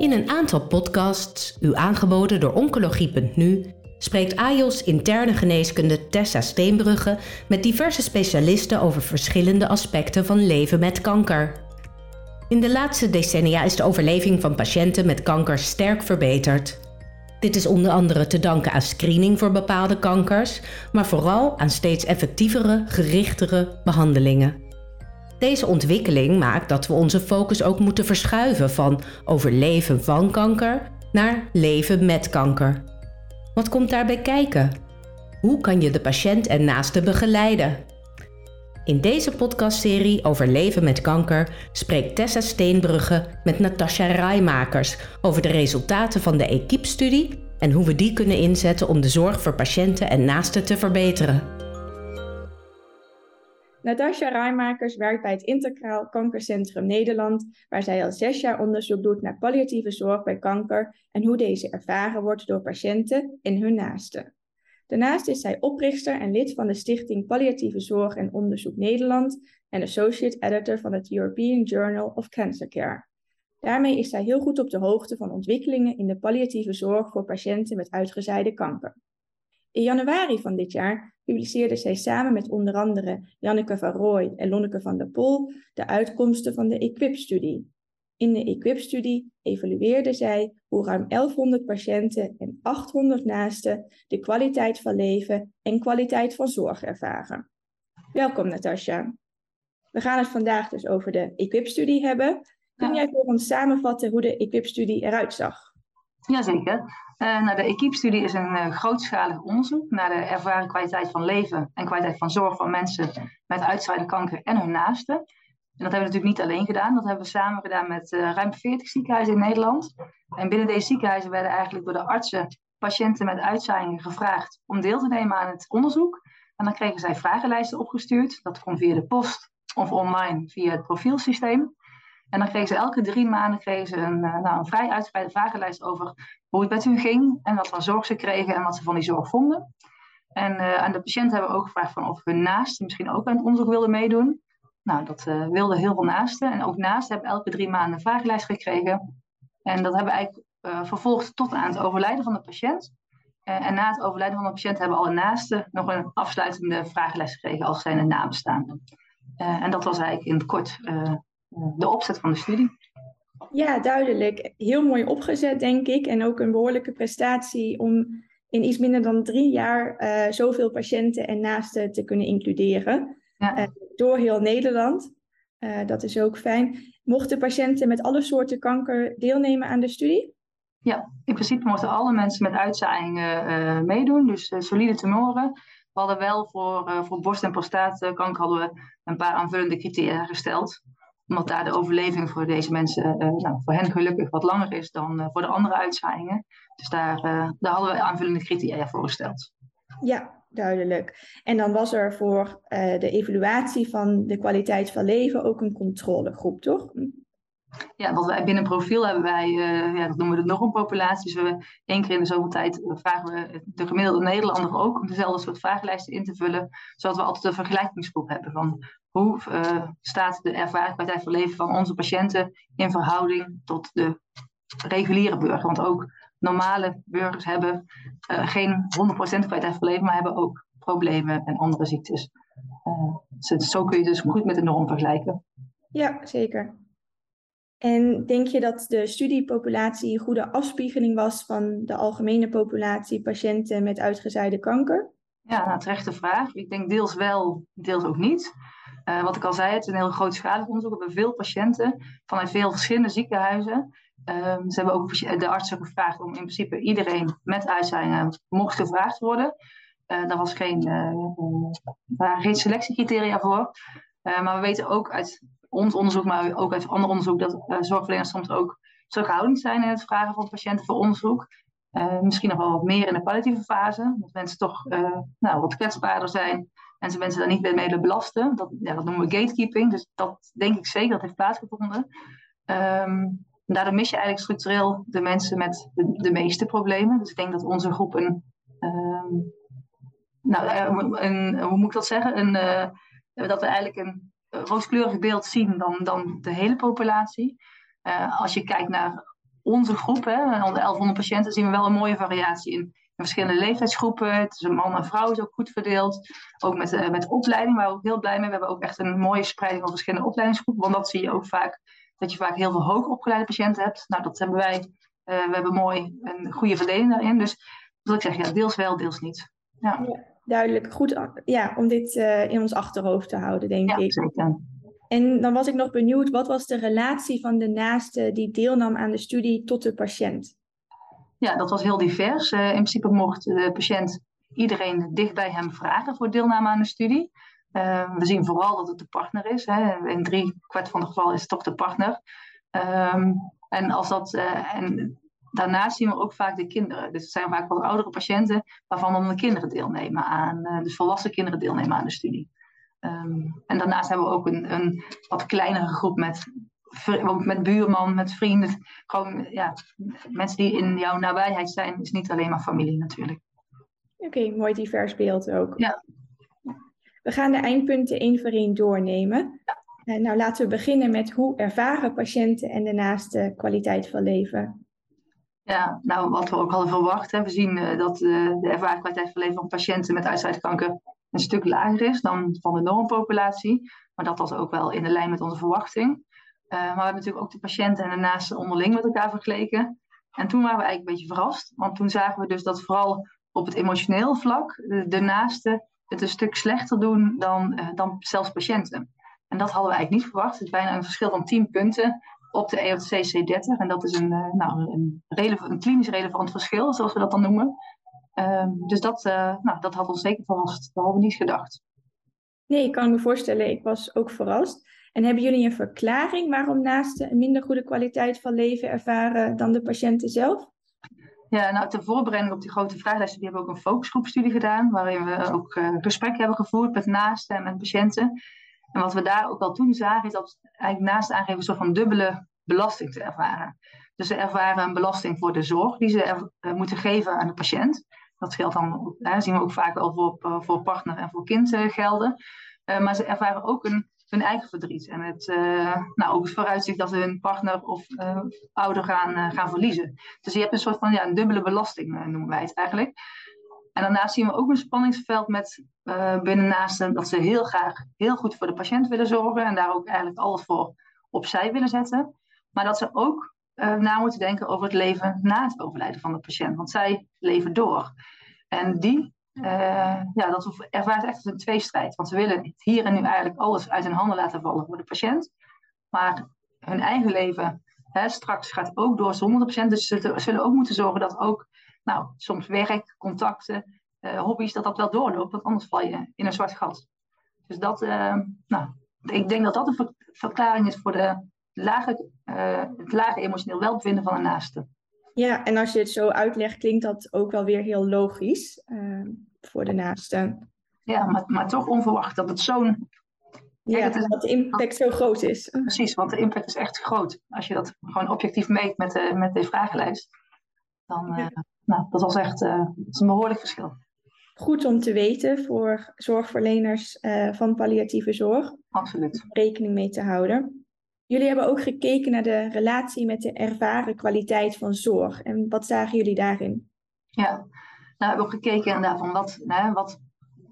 In een aantal podcasts, u aangeboden door Oncologie.nu, spreekt AJOS interne geneeskunde Tessa Steenbrugge met diverse specialisten over verschillende aspecten van leven met kanker. In de laatste decennia is de overleving van patiënten met kanker sterk verbeterd. Dit is onder andere te danken aan screening voor bepaalde kankers, maar vooral aan steeds effectievere, gerichtere behandelingen. Deze ontwikkeling maakt dat we onze focus ook moeten verschuiven van overleven van kanker naar leven met kanker. Wat komt daarbij kijken? Hoe kan je de patiënt en naasten begeleiden? In deze podcastserie over leven met kanker spreekt Tessa Steenbrugge met Natasja Rijmakers over de resultaten van de Equipe-studie en hoe we die kunnen inzetten om de zorg voor patiënten en naasten te verbeteren. Natasja Rijmakers werkt bij het Integraal Kankercentrum Nederland, waar zij al zes jaar onderzoek doet naar palliatieve zorg bij kanker en hoe deze ervaren wordt door patiënten en hun naasten. Daarnaast is zij oprichter en lid van de Stichting Palliatieve Zorg en Onderzoek Nederland en associate editor van het European Journal of Cancer Care. Daarmee is zij heel goed op de hoogte van ontwikkelingen in de palliatieve zorg voor patiënten met uitgezaaide kanker. In januari van dit jaar publiceerde zij samen met onder andere Janneke van Rooij en Lonneke van der Pol de uitkomsten van de EQUIP-studie. In de EQUIP-studie evalueerde zij hoe ruim 1100 patiënten en 800 naasten de kwaliteit van leven en kwaliteit van zorg ervaren. Welkom Natasja. We gaan het vandaag dus over de EQUIP-studie hebben. Kun jij voor ons samenvatten hoe de EQUIP-studie eruit zag? Jazeker. Uh, de Equipe-studie is een uh, grootschalig onderzoek naar de ervaren kwaliteit van leven en kwaliteit van zorg van mensen met uitzaaide kanker en hun naasten. En dat hebben we natuurlijk niet alleen gedaan, dat hebben we samen gedaan met uh, ruim 40 ziekenhuizen in Nederland. En binnen deze ziekenhuizen werden eigenlijk door de artsen patiënten met uitzaaiingen gevraagd om deel te nemen aan het onderzoek. En dan kregen zij vragenlijsten opgestuurd. Dat kon via de post of online via het profielsysteem. En dan kregen ze elke drie maanden kregen ze een, nou, een vrij uitgebreide vragenlijst over hoe het met hun ging en wat voor zorg ze kregen en wat ze van die zorg vonden. En uh, aan de patiënten hebben we ook gevraagd van of hun naasten misschien ook aan het onderzoek wilden meedoen. Nou, dat uh, wilden heel veel naasten. En ook naasten hebben elke drie maanden een vragenlijst gekregen. En dat hebben we eigenlijk vervolgd tot aan het overlijden van de patiënt. en na het overlijden van de patiënt hebben alle naasten nog een afsluitende vragenlijst gekregen als zijn nabestaanden. en dat was eigenlijk in het kort de opzet van de studie. Ja, duidelijk. Heel mooi opgezet, denk ik. En ook een behoorlijke prestatie om in iets minder dan drie jaar uh, zoveel patiënten en naasten te kunnen includeren. Ja. Uh, door heel Nederland. Uh, dat is ook fijn. Mochten patiënten met alle soorten kanker deelnemen aan de studie? Ja, in principe mochten alle mensen met uitzaaiingen meedoen. Dus solide tumoren. We hadden wel voor, voor borst- en prostaatkanker hadden we een paar aanvullende criteria gesteld omdat daar de overleving voor deze mensen, uh, nou, voor hen gelukkig wat langer is dan uh, voor de andere uitzaaiingen. Dus daar, uh, daar hadden we aanvullende criteria voor gesteld. Ja, duidelijk. En dan was er voor de evaluatie van de kwaliteit van leven ook een controlegroep, toch? Ja, wat wij binnen profiel hebben wij, ja, dat noemen we de normpopulatie. Dus we één keer in de zoveel tijd vragen we de gemiddelde Nederlander ook om dezelfde soort vragenlijsten in te vullen. Zodat we altijd een vergelijkingsgroep hebben van hoe uh, staat de ervaring kwaliteit van leven van onze patiënten in verhouding tot de reguliere burger? Want ook normale burgers hebben uh, geen 100% kwaliteit van leven, maar hebben ook problemen en andere ziektes. Uh, zo kun je dus goed met de norm vergelijken. Ja, zeker. En denk je dat de studiepopulatie een goede afspiegeling was van de algemene populatie patiënten met uitgezaaide kanker? Ja, nou, terechte vraag. Ik denk deels wel, deels ook niet. Uh, wat ik al zei, het is een heel grootschalig onderzoek. We hebben veel patiënten vanuit veel verschillende ziekenhuizen. Um, ze hebben ook de artsen gevraagd om in principe iedereen met uitzaaiingen mocht gevraagd worden. Uh, daar was geen, uh, geen selectiecriteria voor. maar we weten ook uit ons onderzoek, maar ook uit ander onderzoek, dat zorgverleners soms ook terughoudend zijn in het vragen van patiënten voor onderzoek. misschien nog wel wat meer in de palliatieve fase, dat mensen toch nou, wat kwetsbaarder zijn en ze mensen daar niet mee willen belasten. Dat, ja, dat noemen we gatekeeping. Dus dat denk ik zeker, dat heeft plaatsgevonden. Um, daardoor mis je eigenlijk structureel de mensen met de, de meeste problemen. Dus ik denk dat onze groep een, um, nou, eh, hoe moet ik dat zeggen? Een, uh, dat we eigenlijk een rooskleurig beeld zien dan, dan de hele populatie. Uh, als je kijkt naar onze groep, hè, onder 1100 patiënten, zien we wel een mooie variatie in. Verschillende leeftijdsgroepen. Tussen man en vrouw is ook goed verdeeld. Ook met, uh, met opleiding, waar we ook heel blij mee. We hebben ook echt een mooie spreiding van verschillende opleidingsgroepen. Want dat zie je ook vaak, dat je vaak heel veel hoogopgeleide patiënten hebt. Nou, dat hebben wij. Uh, we hebben mooi een goede verdeling daarin. Dus wil ik zeggen, ja, deels wel, deels niet. Ja. ja duidelijk. Goed ja, om dit uh, in ons achterhoofd te houden, denk ja, ik. Zeker. En dan was ik nog benieuwd, wat was de relatie van de naaste die deelnam aan de studie tot de patiënt? Ja, dat was heel divers. Uh, in principe mocht de patiënt iedereen dicht bij hem vragen voor deelname aan de studie. Uh, we zien vooral dat het de partner is. Hè. In drie kwart van de gevallen is het toch de partner. Um, en, als dat, uh, en daarnaast zien we ook vaak de kinderen. Dus het zijn vaak wel oudere patiënten waarvan dan de kinderen deelnemen aan, dus volwassen kinderen deelnemen aan de studie. Um, en daarnaast hebben we ook een, een wat kleinere groep met, met buurman, met vrienden. Gewoon ja, mensen die in jouw nabijheid zijn, is niet alleen maar familie natuurlijk. Oké, okay, mooi divers beeld ook. Ja. We gaan de eindpunten één voor één doornemen. Ja. Uh, nou, laten we beginnen met hoe ervaren patiënten en daarnaast de kwaliteit van leven. Ja, nou wat we ook hadden verwacht. Hè. We zien uh, dat uh, de ervaren kwaliteit van leven van patiënten met uitzaaikanker een stuk lager is dan van de normpopulatie. Maar dat was ook wel in de lijn met onze verwachting. Uh, maar we hebben natuurlijk ook de patiënten en de naasten onderling met elkaar vergeleken. En toen waren we eigenlijk een beetje verrast. Want toen zagen we dus dat vooral op het emotioneel vlak de, de naasten het een stuk slechter doen dan, uh, dan zelfs patiënten. En dat hadden we eigenlijk niet verwacht. Het is bijna een verschil van 10 punten op de EOTC C30. En dat is een, nou, een, een klinisch relevant verschil, zoals we dat dan noemen. Um, dus dat, nou, dat had ons zeker verrast. Dat hadden we niet gedacht. Nee, ik kan me voorstellen, ik was ook verrast. En hebben jullie een verklaring waarom naasten een minder goede kwaliteit van leven ervaren dan de patiënten zelf? Ja, nou, ter voorbereiding op die grote vragenlijst die hebben we ook een focusgroepstudie gedaan, waarin we ook uh, gesprekken hebben gevoerd met naasten en met patiënten. En wat we daar ook al toen zagen, is dat eigenlijk naast aangeven een soort van dubbele belasting te ervaren. Dus ze ervaren een belasting voor de zorg die ze uh, moeten geven aan de patiënt. Dat geldt dan, zien we ook vaak wel voor, eh, voor partner en voor kind gelden. Maar ze ervaren ook een, hun eigen verdriet. En het, nou, ook het vooruitzicht dat ze hun partner of ouder gaan, gaan verliezen. Dus je hebt een soort van ja, een dubbele belasting, noemen wij het eigenlijk. En daarnaast zien we ook een spanningsveld met binnen naasten dat ze heel graag heel goed voor de patiënt willen zorgen. En daar ook eigenlijk alles voor opzij willen zetten. Maar dat ze ook uh, na moeten denken over het leven na het overlijden van de patiënt. Want zij leven door. En die, uh, ja, dat ervaart echt als een tweestrijd. Want ze willen hier en nu eigenlijk alles uit hun handen laten vallen voor de patiënt. Maar hun eigen leven hè, straks gaat ook door zonder de patiënt. Dus ze zullen ook moeten zorgen dat ook, nou, soms werk, contacten, uh, hobby's, dat dat wel doorloopt. Want anders val je in een zwart gat. Dus dat, nou, ik denk dat dat een verklaring is voor de lage, het lage emotioneel welbevinden van de naaste. Ja, en als je het zo uitlegt, klinkt dat ook wel weer heel logisch uh, voor de naaste. Ja, maar, maar toch onverwacht dat het zo'n. Ja, dat, dat de impact zo groot is. Precies, want de impact is echt groot. Als je dat gewoon objectief meet met de, met de vragenlijst, dan uh, nou, dat was echt uh, dat is een behoorlijk verschil. Goed om te weten voor zorgverleners van palliatieve zorg. Absoluut. Rekening mee te houden. Jullie hebben ook gekeken naar de relatie met de ervaren kwaliteit van zorg. En wat zagen jullie daarin? Ja, nou, we hebben ook gekeken inderdaad van wat, wat,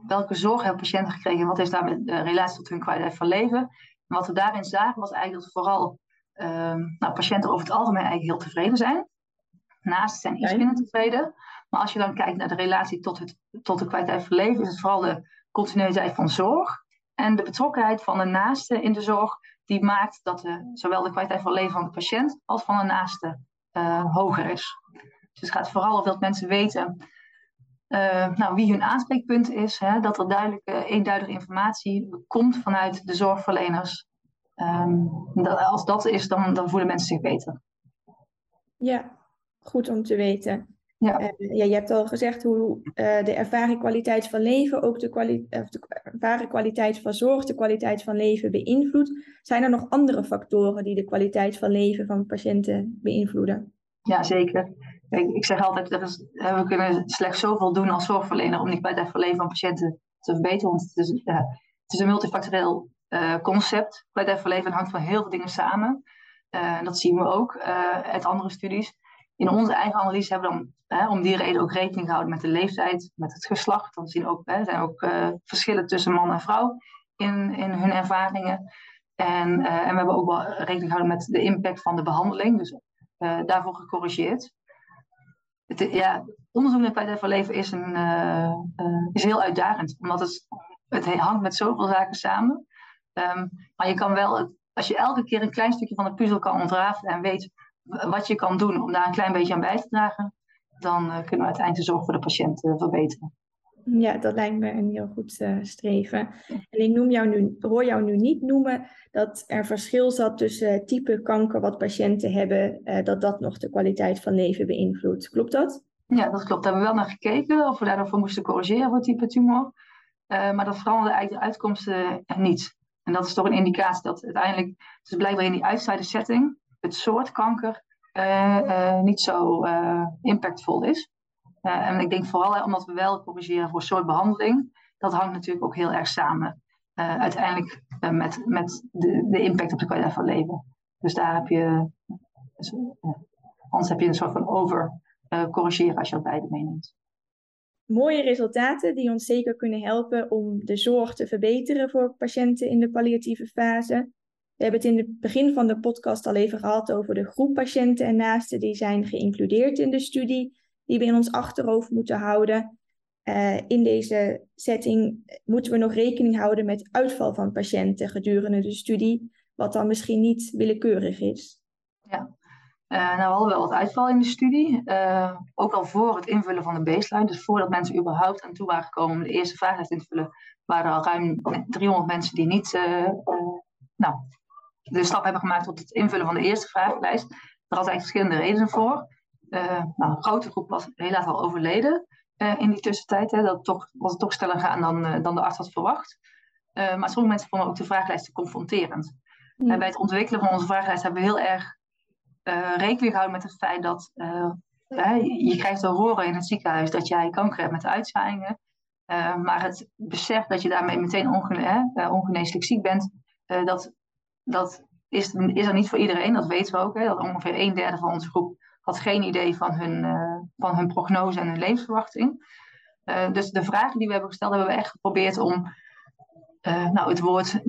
welke zorg hebben patiënten gekregen en wat heeft daarmee de relatie tot hun kwaliteit van leven. En wat we daarin zagen was eigenlijk dat vooral uh, nou, patiënten over het algemeen eigenlijk heel tevreden zijn. Naast zijn iets minder tevreden. Maar als je dan kijkt naar de relatie tot, het, tot de kwaliteit van leven, is het vooral de continuïteit van zorg en de betrokkenheid van de naaste in de zorg die maakt dat de, zowel de kwaliteit van leven van de patiënt als van de naaste uh, hoger is. Dus het gaat vooral over dat mensen weten uh, nou, wie hun aanspreekpunt is, hè, dat er duidelijke, eenduidige informatie komt vanuit de zorgverleners. Um, dat, als dat is, dan, dan voelen mensen zich beter. Ja, goed om te weten. Ja. Uh, ja, je hebt al gezegd hoe uh, de ervaren kwaliteit van leven ook de, kwali de ervaren kwaliteit van zorg, de kwaliteit van leven beïnvloedt. Zijn er nog andere factoren die de kwaliteit van leven van patiënten beïnvloeden? Ja, zeker. Ik, ik zeg altijd, is, we kunnen slechts zoveel doen als zorgverlener om die kwaliteit van leven van patiënten te verbeteren. Want het is, uh, het is een multifactorieel concept. Kwaliteit van leven hangt van heel veel dingen samen. dat zien we ook uit andere studies. In onze eigen analyse hebben we dan om die reden ook rekening gehouden met de leeftijd, met het geslacht. Dan zien ook, er zijn ook verschillen tussen man en vrouw in, in hun ervaringen. En, en we hebben ook wel rekening gehouden met de impact van de behandeling. Dus daarvoor gecorrigeerd. Het, ja, onderzoek naar kwaliteit van leven is, een, is heel uitdagend, omdat het het hangt met zoveel zaken samen. Ehm, maar je kan wel, als je elke keer een klein stukje van de puzzel kan ontrafelen en weet wat je kan doen om daar een klein beetje aan bij te dragen, dan uh, kunnen we uiteindelijk de zorg voor de patiënt uh, verbeteren. Ja, dat lijkt me een heel goed uh, streven. En ik noem jou nu, hoor jou nu niet noemen dat er verschil zat tussen type kanker wat patiënten hebben, dat dat nog de kwaliteit van leven beïnvloedt. Klopt dat? Ja, dat klopt. Daar hebben we wel naar gekeken of we daarvoor moesten corrigeren voor type tumor. Maar dat veranderde eigenlijk de uitkomsten niet. En dat is toch een indicatie dat uiteindelijk, dus blijkbaar in die outsider setting, het soort kanker uh, uh, niet zo impactvol is. en ik denk vooral omdat we wel corrigeren voor soort behandeling, dat hangt natuurlijk ook heel erg samen. uiteindelijk met, met de, de impact op de kwaliteit van leven. Dus daar heb je, dus, anders heb je een soort van over corrigeren als je dat beide meeneemt mooie resultaten die ons zeker kunnen helpen om de zorg te verbeteren voor patiënten in de palliatieve fase. We hebben het in het begin van de podcast al even gehad over de groep patiënten en naasten die zijn geïncludeerd in de studie, die we in ons achterhoofd moeten houden. Uh, in deze setting moeten we nog rekening houden met uitval van patiënten gedurende de studie, wat dan misschien niet willekeurig is. Ja, uh, nou, we hadden wel wat uitval in de studie, uh, ook al voor het invullen van de baseline. Dus voordat mensen überhaupt aan toe waren gekomen om de eerste vragenlijst in te vullen, waren er al ruim 300 mensen die niet nou, de stap hebben gemaakt tot het invullen van de eerste vragenlijst. Daar had eigenlijk verschillende redenen voor. nou, een grote groep was helaas al overleden in die tussentijd. Hè, dat toch, was het toch sneller gaan dan, dan de arts had verwacht. maar sommige mensen vonden ook de vragenlijst te confronterend. bij het ontwikkelen van onze vragenlijst hebben we heel erg rekening houden met het feit dat je krijgt te horen in het ziekenhuis dat jij kanker hebt met uitzaaiingen. Maar het besef dat je daarmee meteen ongene ongeneeslijk ziek bent, dat, dat is, is er niet voor iedereen. Dat weten we ook. Hè, dat ongeveer een derde van onze groep had geen idee van hun, van hun prognose en hun levensverwachting. dus de vragen die we hebben gesteld, hebben we echt geprobeerd om nou, het woord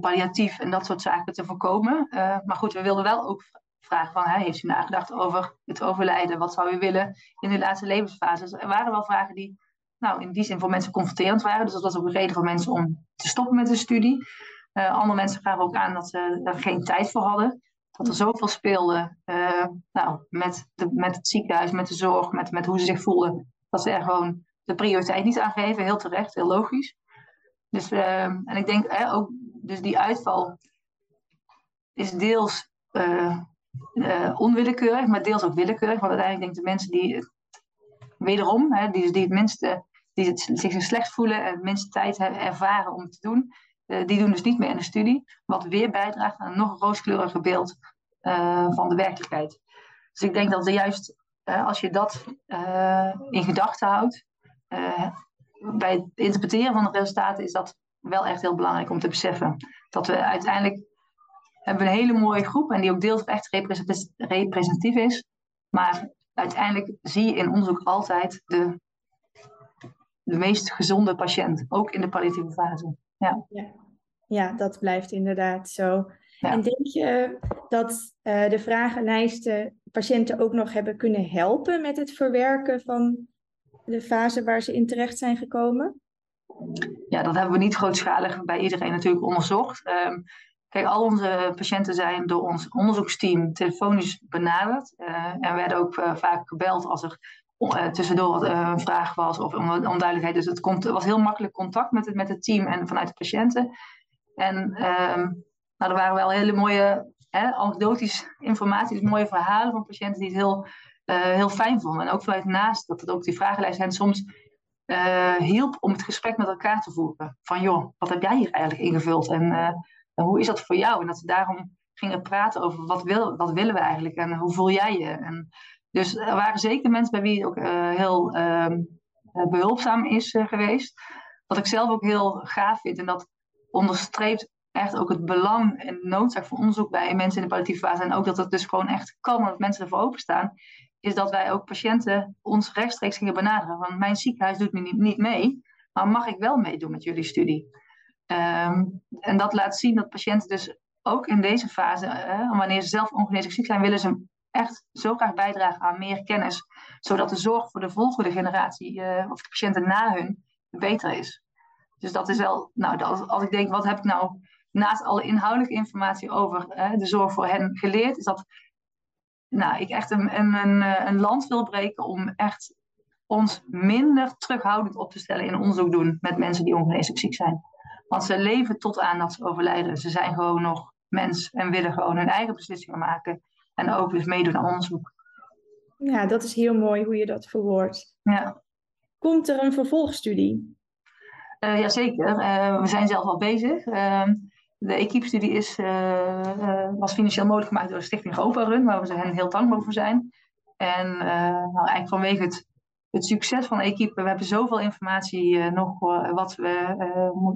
palliatief en dat soort zaken te voorkomen. maar goed, we wilden wel ook vragen van, heeft u nagedacht over het overlijden? Wat zou u willen in de laatste levensfase? Dus er waren wel vragen die nou, in die zin voor mensen confronterend waren. Dus dat was ook een reden voor mensen om te stoppen met de studie. Uh, andere mensen gaven ook aan dat ze er geen tijd voor hadden. Dat er zoveel speelde uh, nou, met, de, met het ziekenhuis, met de zorg, met, met hoe ze zich voelden. Dat ze er gewoon de prioriteit niet aan geven. Heel terecht, heel logisch. Dus, uh, en ik denk ook, dus die uitval is deels uh, onwillekeurig, maar deels ook willekeurig. Want uiteindelijk denk ik de mensen die het, wederom, hè, die, die het minste, die het, zich slecht voelen en het minste tijd hebben, ervaren om het te doen, uh, die doen dus niet meer in de studie. Wat weer bijdraagt aan een nog rooskleuriger beeld uh, van de werkelijkheid. Dus ik denk dat er juist, als je dat in gedachten houdt, bij het interpreteren van de resultaten is dat wel echt heel belangrijk om te beseffen. Dat we uiteindelijk hebben een hele mooie groep en die ook deels echt representatief is. Maar uiteindelijk zie je in onderzoek altijd de, de meest gezonde patiënt, ook in de palliatieve fase. Ja, ja. ja dat blijft inderdaad zo. En denk je dat uh, de vragenlijsten patiënten ook nog hebben kunnen helpen met het verwerken van de fase waar ze in terecht zijn gekomen? Ja, dat hebben we niet grootschalig bij iedereen natuurlijk onderzocht. Um, Kijk, al onze patiënten zijn door ons onderzoeksteam telefonisch benaderd. Uh, en werden ook uh, vaak gebeld als er tussendoor een vraag was of onduidelijkheid. Dus het komt, was heel makkelijk contact met het, met het team en vanuit de patiënten. En um, nou, er waren wel hele mooie hè, anekdotische informatie, dus mooie verhalen van patiënten die het heel, heel fijn vonden. En ook vanuit naast dat het ook die vragenlijst hen soms hielp om het gesprek met elkaar te voeren. Van joh, wat heb jij hier eigenlijk ingevuld? En hoe is dat voor jou? En dat ze daarom gingen praten over wat, wil, wat willen we eigenlijk en hoe voel jij je? En dus er waren zeker mensen bij wie het ook uh, heel uh, behulpzaam is uh, geweest. Wat ik zelf ook heel gaaf vind en dat onderstreept echt ook het belang en noodzaak van onderzoek bij mensen in de palliatieve fase. En ook dat het dus gewoon echt kan, dat mensen ervoor openstaan. Is dat wij ook patiënten ons rechtstreeks gingen benaderen. Want mijn ziekenhuis doet nu niet, mee, maar mag ik wel meedoen met jullie studie? Ehm, en dat laat zien dat patiënten dus ook in deze fase, wanneer ze zelf ongeneeslijk ziek zijn, willen ze echt zo graag bijdragen aan meer kennis, zodat de zorg voor de volgende generatie uh, of de patiënten na hun beter is. Dus dat is wel, nou, als, als ik denk, wat heb ik nou naast alle inhoudelijke informatie over de zorg voor hen geleerd, is dat nou, ik echt een, een, een, een land wil breken om echt ons minder terughoudend op te stellen in onderzoek doen met mensen die ongeneeslijk ziek zijn. Want ze leven tot aan dat ze overlijden. Ze zijn gewoon nog mens en willen gewoon hun eigen beslissingen maken. En ook dus meedoen aan onderzoek. Ja, dat is heel mooi hoe je dat verwoordt. Ja. Komt er een vervolgstudie? Uh, Jazeker, uh, we zijn zelf al bezig. Uh, de equipe-studie is, uh, was financieel mogelijk gemaakt door de Stichting Europa Run, waar we ze hen heel dankbaar voor zijn. En nou, eigenlijk vanwege het het succes van Equipe. We hebben zoveel informatie nog wat, we,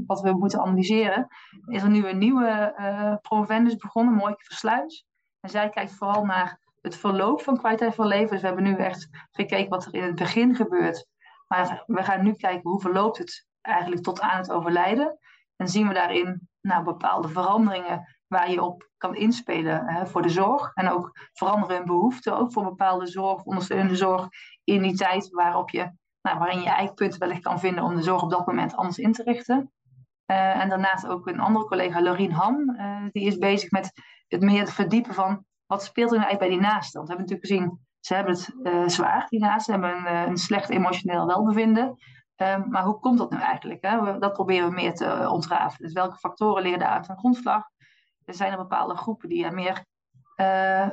wat we moeten analyseren. Is er nu een nieuwe provendus begonnen, Mooike Versluis. En zij kijkt vooral naar het verloop van kwaliteit van leven. Dus we hebben nu echt gekeken wat er in het begin gebeurt. Maar we gaan nu kijken hoe verloopt het eigenlijk tot aan het overlijden. En zien we daarin nou, bepaalde veranderingen waar je op kan inspelen hè, voor de zorg. En ook veranderen hun behoeften, ook voor bepaalde zorg, ondersteunende zorg, in die tijd waarop je, nou, waarin je eigen punten wellicht kan vinden om de zorg op dat moment anders in te richten. Uh, en daarnaast ook een andere collega, Lorien Ham, uh, die is bezig met het meer verdiepen van wat speelt er nou eigenlijk bij die naasten. Want we hebben natuurlijk gezien, ze hebben het uh, zwaar, die naasten, hebben een, een slecht emotioneel welbevinden. Um, maar hoe komt dat nu eigenlijk? Hè? Dat proberen we meer te ontrafelen. Dus welke factoren liggen daar aan ten grondslag? Er zijn er bepaalde groepen die er meer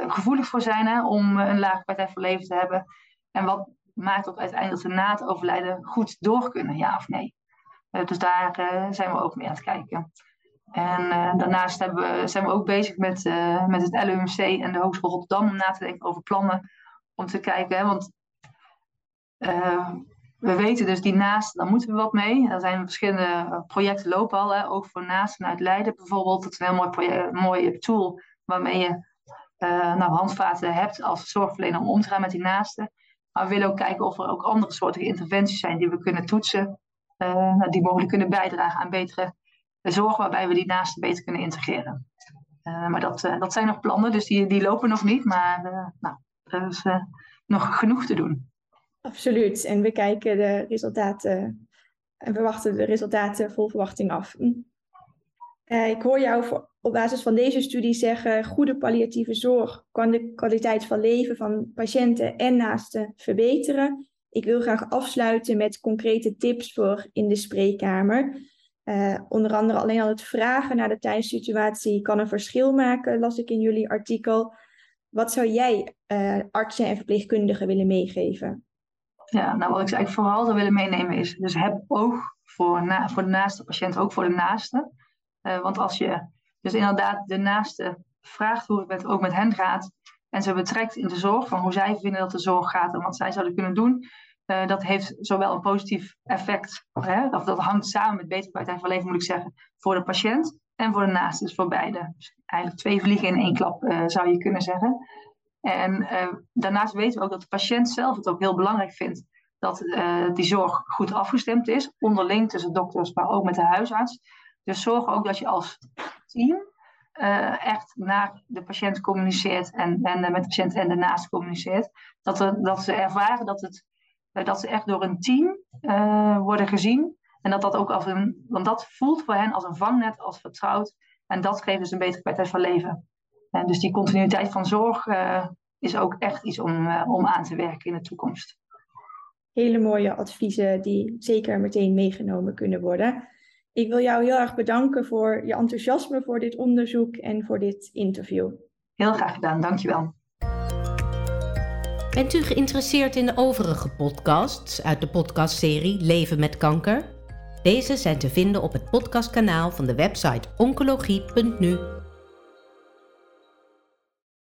gevoelig voor zijn hè, om een lage kwaliteit van leven te hebben. En wat maakt ook uiteindelijk dat ze na het overlijden goed door kunnen, ja of nee. Uh, dus daar uh, zijn we ook mee aan het kijken. En uh, daarnaast we, zijn we ook bezig met, met het LUMC en de Hogeschool Rotterdam om na te denken over plannen. Om te kijken, hè, want we weten dus die naast, daar moeten we wat mee. Er zijn verschillende projecten lopen al, hè, ook voor naasten uit Leiden bijvoorbeeld. Dat is een heel mooi, project, mooi tool waarmee je nou, handvaten hebt als zorgverlener om om te gaan met die naasten. Maar we willen ook kijken of er ook andere soorten interventies zijn die we kunnen toetsen. Uh, die mogelijk kunnen bijdragen aan betere zorg, waarbij we die naasten beter kunnen integreren. Uh, maar dat, uh, dat zijn nog plannen, dus die, die lopen nog niet. Maar nou, er is nog genoeg te doen. Absoluut. En we kijken de resultaten en we wachten de resultaten vol verwachting af. Hm. ik hoor jou op basis van deze studie zeggen, goede palliatieve zorg kan de kwaliteit van leven van patiënten en naasten verbeteren. Ik wil graag afsluiten met concrete tips voor in de spreekkamer. Uh, onder andere alleen al het vragen naar de thuissituatie kan een verschil maken, las ik in jullie artikel. Wat zou jij uh, artsen en verpleegkundigen willen meegeven? Ja, nou wat ik eigenlijk vooral zou willen meenemen is, dus heb oog voor, na, voor de naaste patiënt, ook voor de naaste. Uh, want als je dus inderdaad de naaste vraagt hoe het met, ook met hen gaat. En ze betrekt in de zorg van hoe zij vinden dat de zorg gaat en wat zij zouden kunnen doen. Uh, dat heeft zowel een positief effect, hè, of dat hangt samen met betere kwaliteit van leven, moet ik zeggen, voor de patiënt en voor de naaste, dus voor beide. Dus eigenlijk twee vliegen in één klap, uh, zou je kunnen zeggen. En uh, daarnaast weten we ook dat de patiënt zelf het ook heel belangrijk vindt dat die zorg goed afgestemd is, onderling tussen dokters, maar ook met de huisarts. Dus zorg ook dat je als team uh, echt naar de patiënt communiceert en, en met de patiënt en daarnaast communiceert. Dat, er, dat ze ervaren dat, het, uh, dat ze echt door een team worden gezien. En dat dat ook als een, want dat voelt voor hen als een vangnet, als vertrouwd. En dat geeft dus een betere kwaliteit van leven. En dus die continuïteit van zorg is ook echt iets om, om aan te werken in de toekomst. Hele mooie adviezen die zeker meteen meegenomen kunnen worden. Ik wil jou heel erg bedanken voor je enthousiasme voor dit onderzoek en voor dit interview. Heel graag gedaan, dankjewel. Bent u geïnteresseerd in de overige podcasts uit de podcastserie Leven met kanker? Deze zijn te vinden op het podcastkanaal van de website oncologie.nu